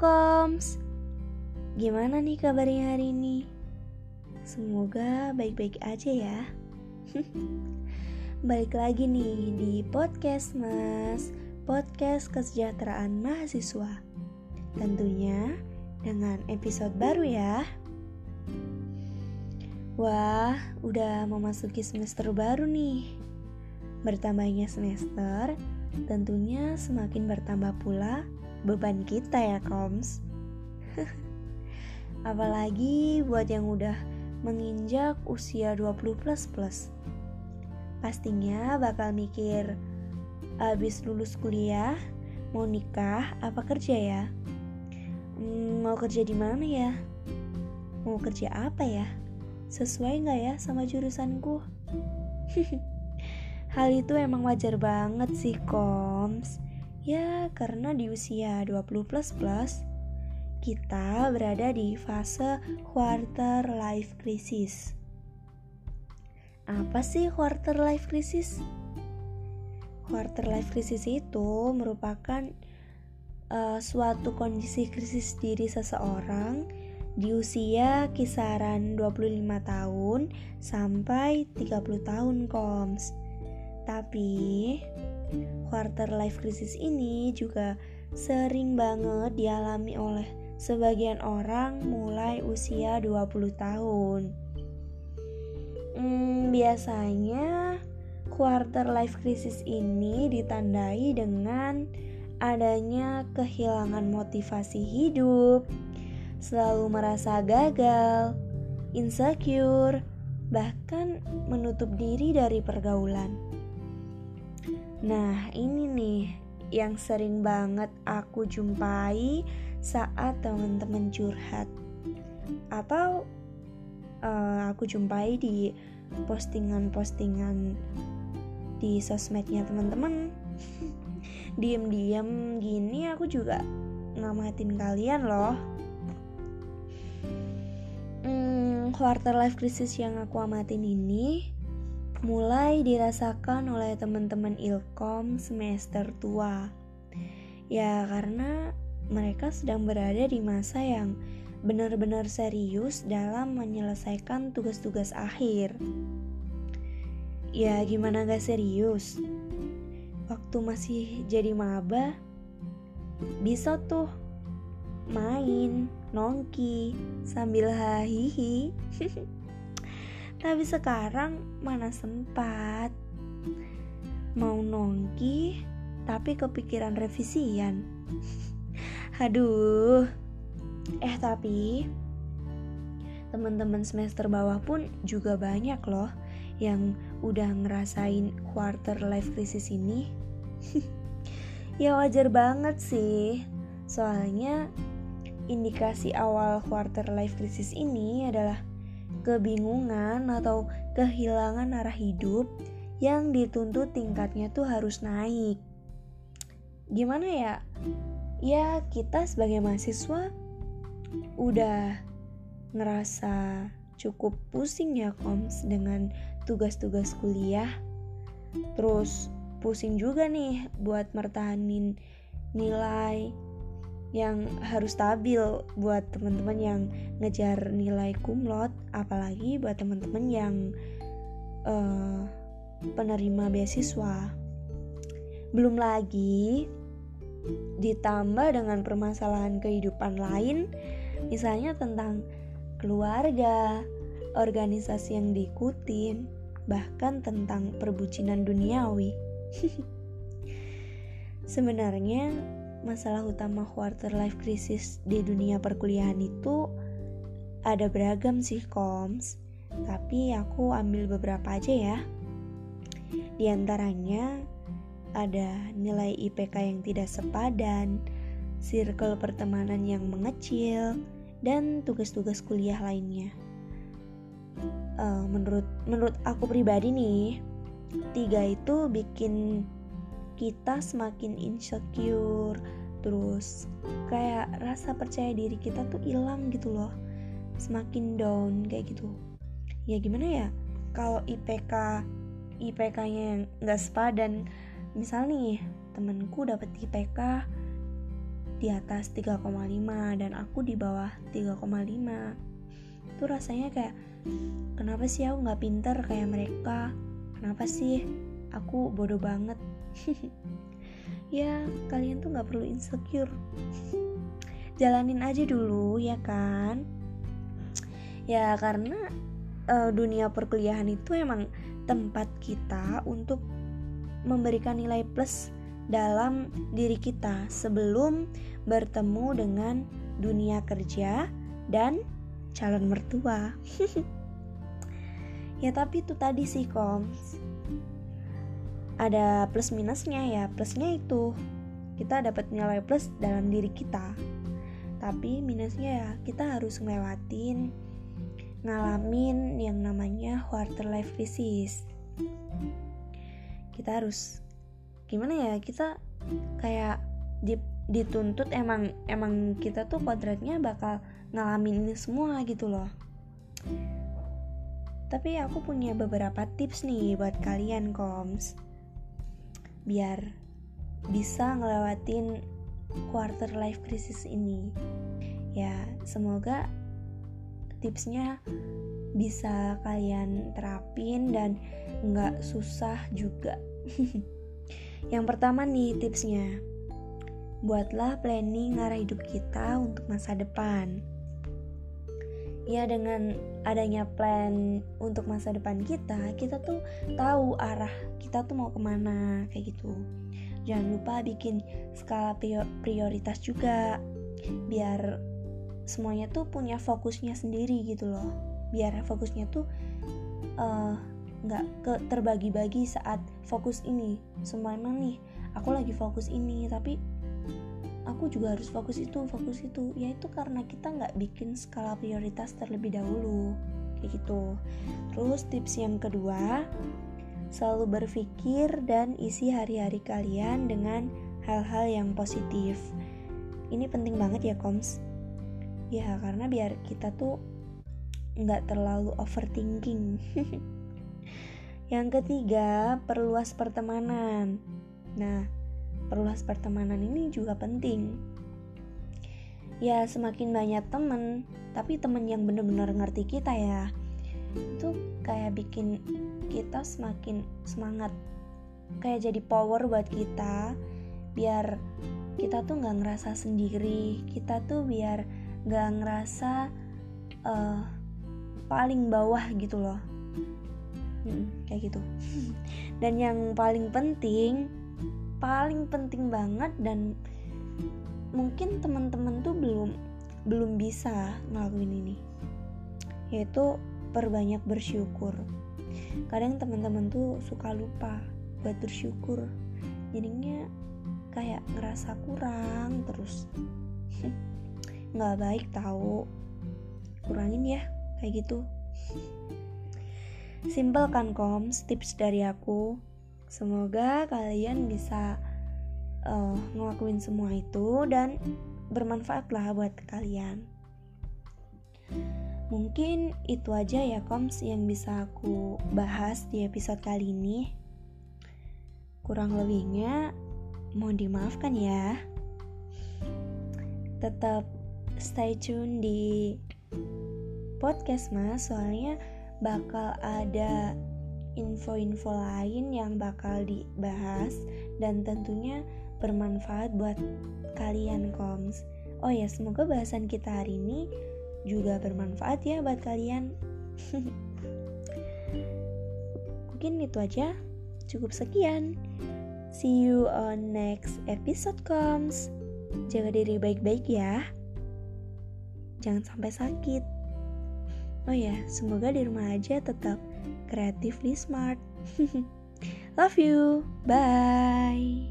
Koms, gimana nih kabarnya hari ini? Semoga baik-baik aja ya. Balik lagi nih di podcast Mas, podcast kesejahteraan mahasiswa. Tentunya dengan episode baru ya. Wah, udah memasuki semester baru nih. Bertambahnya semester, tentunya semakin bertambah pula beban kita ya koms. Apalagi buat yang udah menginjak usia 20 plus plus. Pastinya bakal mikir abis lulus kuliah mau nikah apa kerja ya? Hmm, mau kerja di mana ya? Mau kerja apa ya? Sesuai nggak ya sama jurusanku? Hal itu emang wajar banget sih koms Ya, karena di usia 20 plus plus, kita berada di fase quarter life crisis. Apa sih quarter life crisis? Quarter life crisis itu merupakan uh, suatu kondisi krisis diri seseorang di usia kisaran 25 tahun sampai 30 tahun koms. Tapi quarter life crisis ini juga sering banget dialami oleh sebagian orang mulai usia 20 tahun. Hmm, biasanya quarter life crisis ini ditandai dengan adanya kehilangan motivasi hidup, selalu merasa gagal, insecure, bahkan menutup diri dari pergaulan. Nah, ini nih yang sering banget aku jumpai saat teman-teman curhat atau uh, aku jumpai di postingan-postingan di sosmednya teman-teman. Diem-diem gini aku juga ngamatin kalian loh. Hmm, quarter life crisis yang aku amatin ini mulai dirasakan oleh teman-teman Ilkom semester tua. Ya, karena mereka sedang berada di masa yang benar-benar serius dalam menyelesaikan tugas-tugas akhir. Ya, gimana gak serius? Waktu masih jadi maba, bisa tuh main, nongki, sambil hahihi. Tapi sekarang mana sempat? Mau nongki Tapi kepikiran revisian. Aduh. Eh tapi Teman-teman semester bawah pun juga banyak loh Yang udah ngerasain quarter life crisis ini. Ya wajar banget sih. Soalnya indikasi awal quarter life crisis ini adalah kebingungan atau kehilangan arah hidup yang dituntut tingkatnya tuh harus naik. Gimana ya? Ya, kita sebagai mahasiswa udah ngerasa cukup pusing ya koms dengan tugas-tugas kuliah. Terus pusing juga nih buat mertahanin nilai yang harus stabil buat teman-teman yang ngejar nilai kumlot apalagi buat teman-teman yang uh, penerima beasiswa. Belum lagi ditambah dengan permasalahan kehidupan lain misalnya tentang keluarga organisasi yang diikutin bahkan tentang perbucinan duniawi. Sebenarnya masalah utama quarter life crisis di dunia perkuliahan itu ada beragam sih koms. Tapi aku ambil beberapa aja ya. Di antaranya ada nilai IPK yang tidak sepadan circle pertemanan yang mengecil dan tugas-tugas kuliah lainnya. Uh, menurut menurut aku pribadi nih tiga itu bikin kita semakin insecure terus kayak rasa percaya diri kita tuh hilang gitu loh semakin down kayak gitu. Ya gimana ya kalau IPK IPK-nya yang nggak sepadan misal nih temenku dapat IPK di atas 3,5 dan aku di bawah 3,5 itu rasanya kayak kenapa sih aku nggak pinter kayak mereka? Kenapa sih aku bodoh banget ya kalian tuh nggak perlu insecure jalanin aja dulu ya kan ya karena uh, dunia perkuliahan itu emang tempat kita untuk memberikan nilai plus dalam diri kita sebelum bertemu dengan dunia kerja dan calon mertua. ya tapi itu tadi sih koms. Ada plus minusnya ya. Plusnya itu kita dapat nilai plus dalam diri kita. Tapi minusnya ya kita harus ngelewatin ngalamin yang namanya quarter life crisis. Kita harus gimana ya? Kita kayak di dituntut emang emang kita tuh kodratnya bakal ngalamin ini semua gitu loh tapi aku punya beberapa tips nih buat kalian koms biar bisa ngelewatin quarter life crisis ini ya semoga tipsnya bisa kalian terapin dan nggak susah juga yang pertama nih tipsnya buatlah planning arah hidup kita untuk masa depan. Ya dengan adanya plan untuk masa depan kita, kita tuh tahu arah kita tuh mau ke mana kayak gitu. Jangan lupa bikin skala prioritas juga, biar semuanya tuh punya fokusnya sendiri gitu loh. Biar fokusnya tuh uh, nggak ke terbagi-bagi saat fokus ini. Semua emang nih, aku lagi fokus ini, tapi aku juga harus fokus itu fokus itu. Ya itu karena kita nggak bikin skala prioritas terlebih dahulu. Kayak gitu. Terus tips yang kedua selalu berpikir dan isi hari-hari kalian dengan hal-hal yang positif. Ini penting banget ya koms. Ya karena biar kita tuh nggak terlalu overthinking. Yang ketiga perluas pertemanan. Nah perluas pertemanan ini juga penting. Ya semakin banyak temen tapi temen yang bener-bener ngerti kita ya itu kayak bikin kita semakin semangat. Kayak jadi power buat kita biar kita tuh nggak ngerasa sendiri kita tuh biar nggak ngerasa uh, paling bawah gitu loh. Hmm, kayak gitu. Dan yang paling penting paling penting banget dan mungkin teman-teman tuh belum belum bisa ngelakuin ini. Yaitu perbanyak bersyukur. Kadang teman-teman tuh suka lupa buat bersyukur. Jadinya kayak ngerasa kurang terus. Nggak baik tahu. Kurangin ya kayak gitu. Simple kan koms tips dari aku Semoga kalian bisa uh, ngelakuin semua itu dan bermanfaat lah buat kalian. Mungkin itu aja ya koms yang bisa aku bahas di episode kali ini. Kurang lebihnya mohon dimaafkan ya. Tetap stay tune di podcast mas soalnya bakal ada info-info lain yang bakal dibahas dan tentunya bermanfaat buat kalian koms. Oh ya, semoga bahasan kita hari ini juga bermanfaat ya buat kalian. Mungkin itu aja. Cukup sekian. See you on next episode koms. Jaga diri baik-baik ya. Jangan sampai sakit. Oh ya, semoga di rumah aja tetap creatively smart. Love you. Bye.